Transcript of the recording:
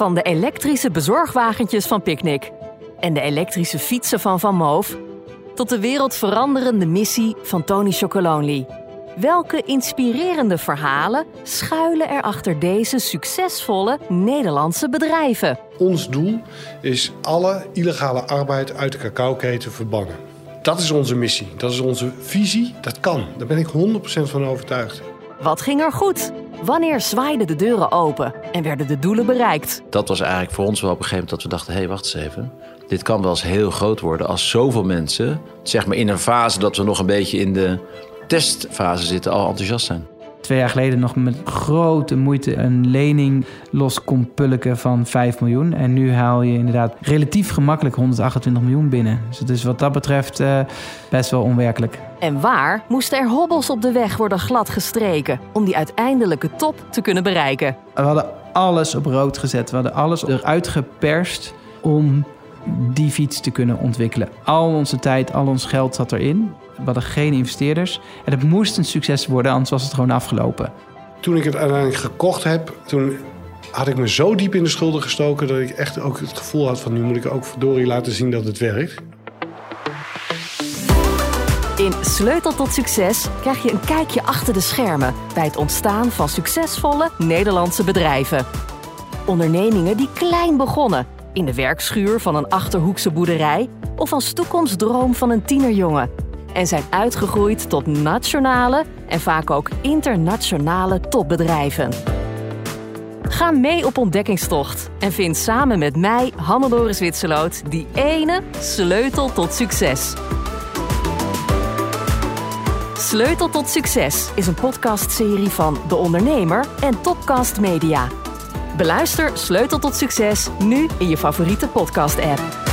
Van de elektrische bezorgwagentjes van Picnic en de elektrische fietsen van Van Moof tot de wereldveranderende missie van Tony Chocolonely. Welke inspirerende verhalen schuilen er achter deze succesvolle Nederlandse bedrijven? Ons doel is alle illegale arbeid uit de cacaoketen verbannen. Dat is onze missie, dat is onze visie. Dat kan, daar ben ik 100% van overtuigd. Wat ging er goed? Wanneer zwaaiden de deuren open en werden de doelen bereikt? Dat was eigenlijk voor ons wel op een gegeven moment dat we dachten: hé, hey, wacht eens even. Dit kan wel eens heel groot worden als zoveel mensen, zeg maar in een fase dat we nog een beetje in de testfase zitten, al enthousiast zijn. Twee jaar geleden nog met grote moeite een lening los kon pulken van 5 miljoen. En nu haal je inderdaad relatief gemakkelijk 128 miljoen binnen. Dus het is wat dat betreft uh, best wel onwerkelijk. En waar moesten er hobbels op de weg worden gladgestreken om die uiteindelijke top te kunnen bereiken? We hadden alles op rood gezet. We hadden alles eruit geperst om die fiets te kunnen ontwikkelen. Al onze tijd, al ons geld zat erin. We hadden geen investeerders. En het moest een succes worden, anders was het gewoon afgelopen. Toen ik het uiteindelijk gekocht heb, toen had ik me zo diep in de schulden gestoken... dat ik echt ook het gevoel had van nu moet ik ook verdorie laten zien dat het werkt. In Sleutel tot Succes krijg je een kijkje achter de schermen... bij het ontstaan van succesvolle Nederlandse bedrijven. Ondernemingen die klein begonnen... in de werkschuur van een Achterhoekse boerderij... of als toekomstdroom van een tienerjongen en zijn uitgegroeid tot nationale en vaak ook internationale topbedrijven. Ga mee op ontdekkingstocht en vind samen met mij, Hannelore Zwitserloot, die ene sleutel tot succes. Sleutel tot Succes is een podcastserie van De Ondernemer en Topcast Media. Beluister Sleutel tot Succes nu in je favoriete podcast-app.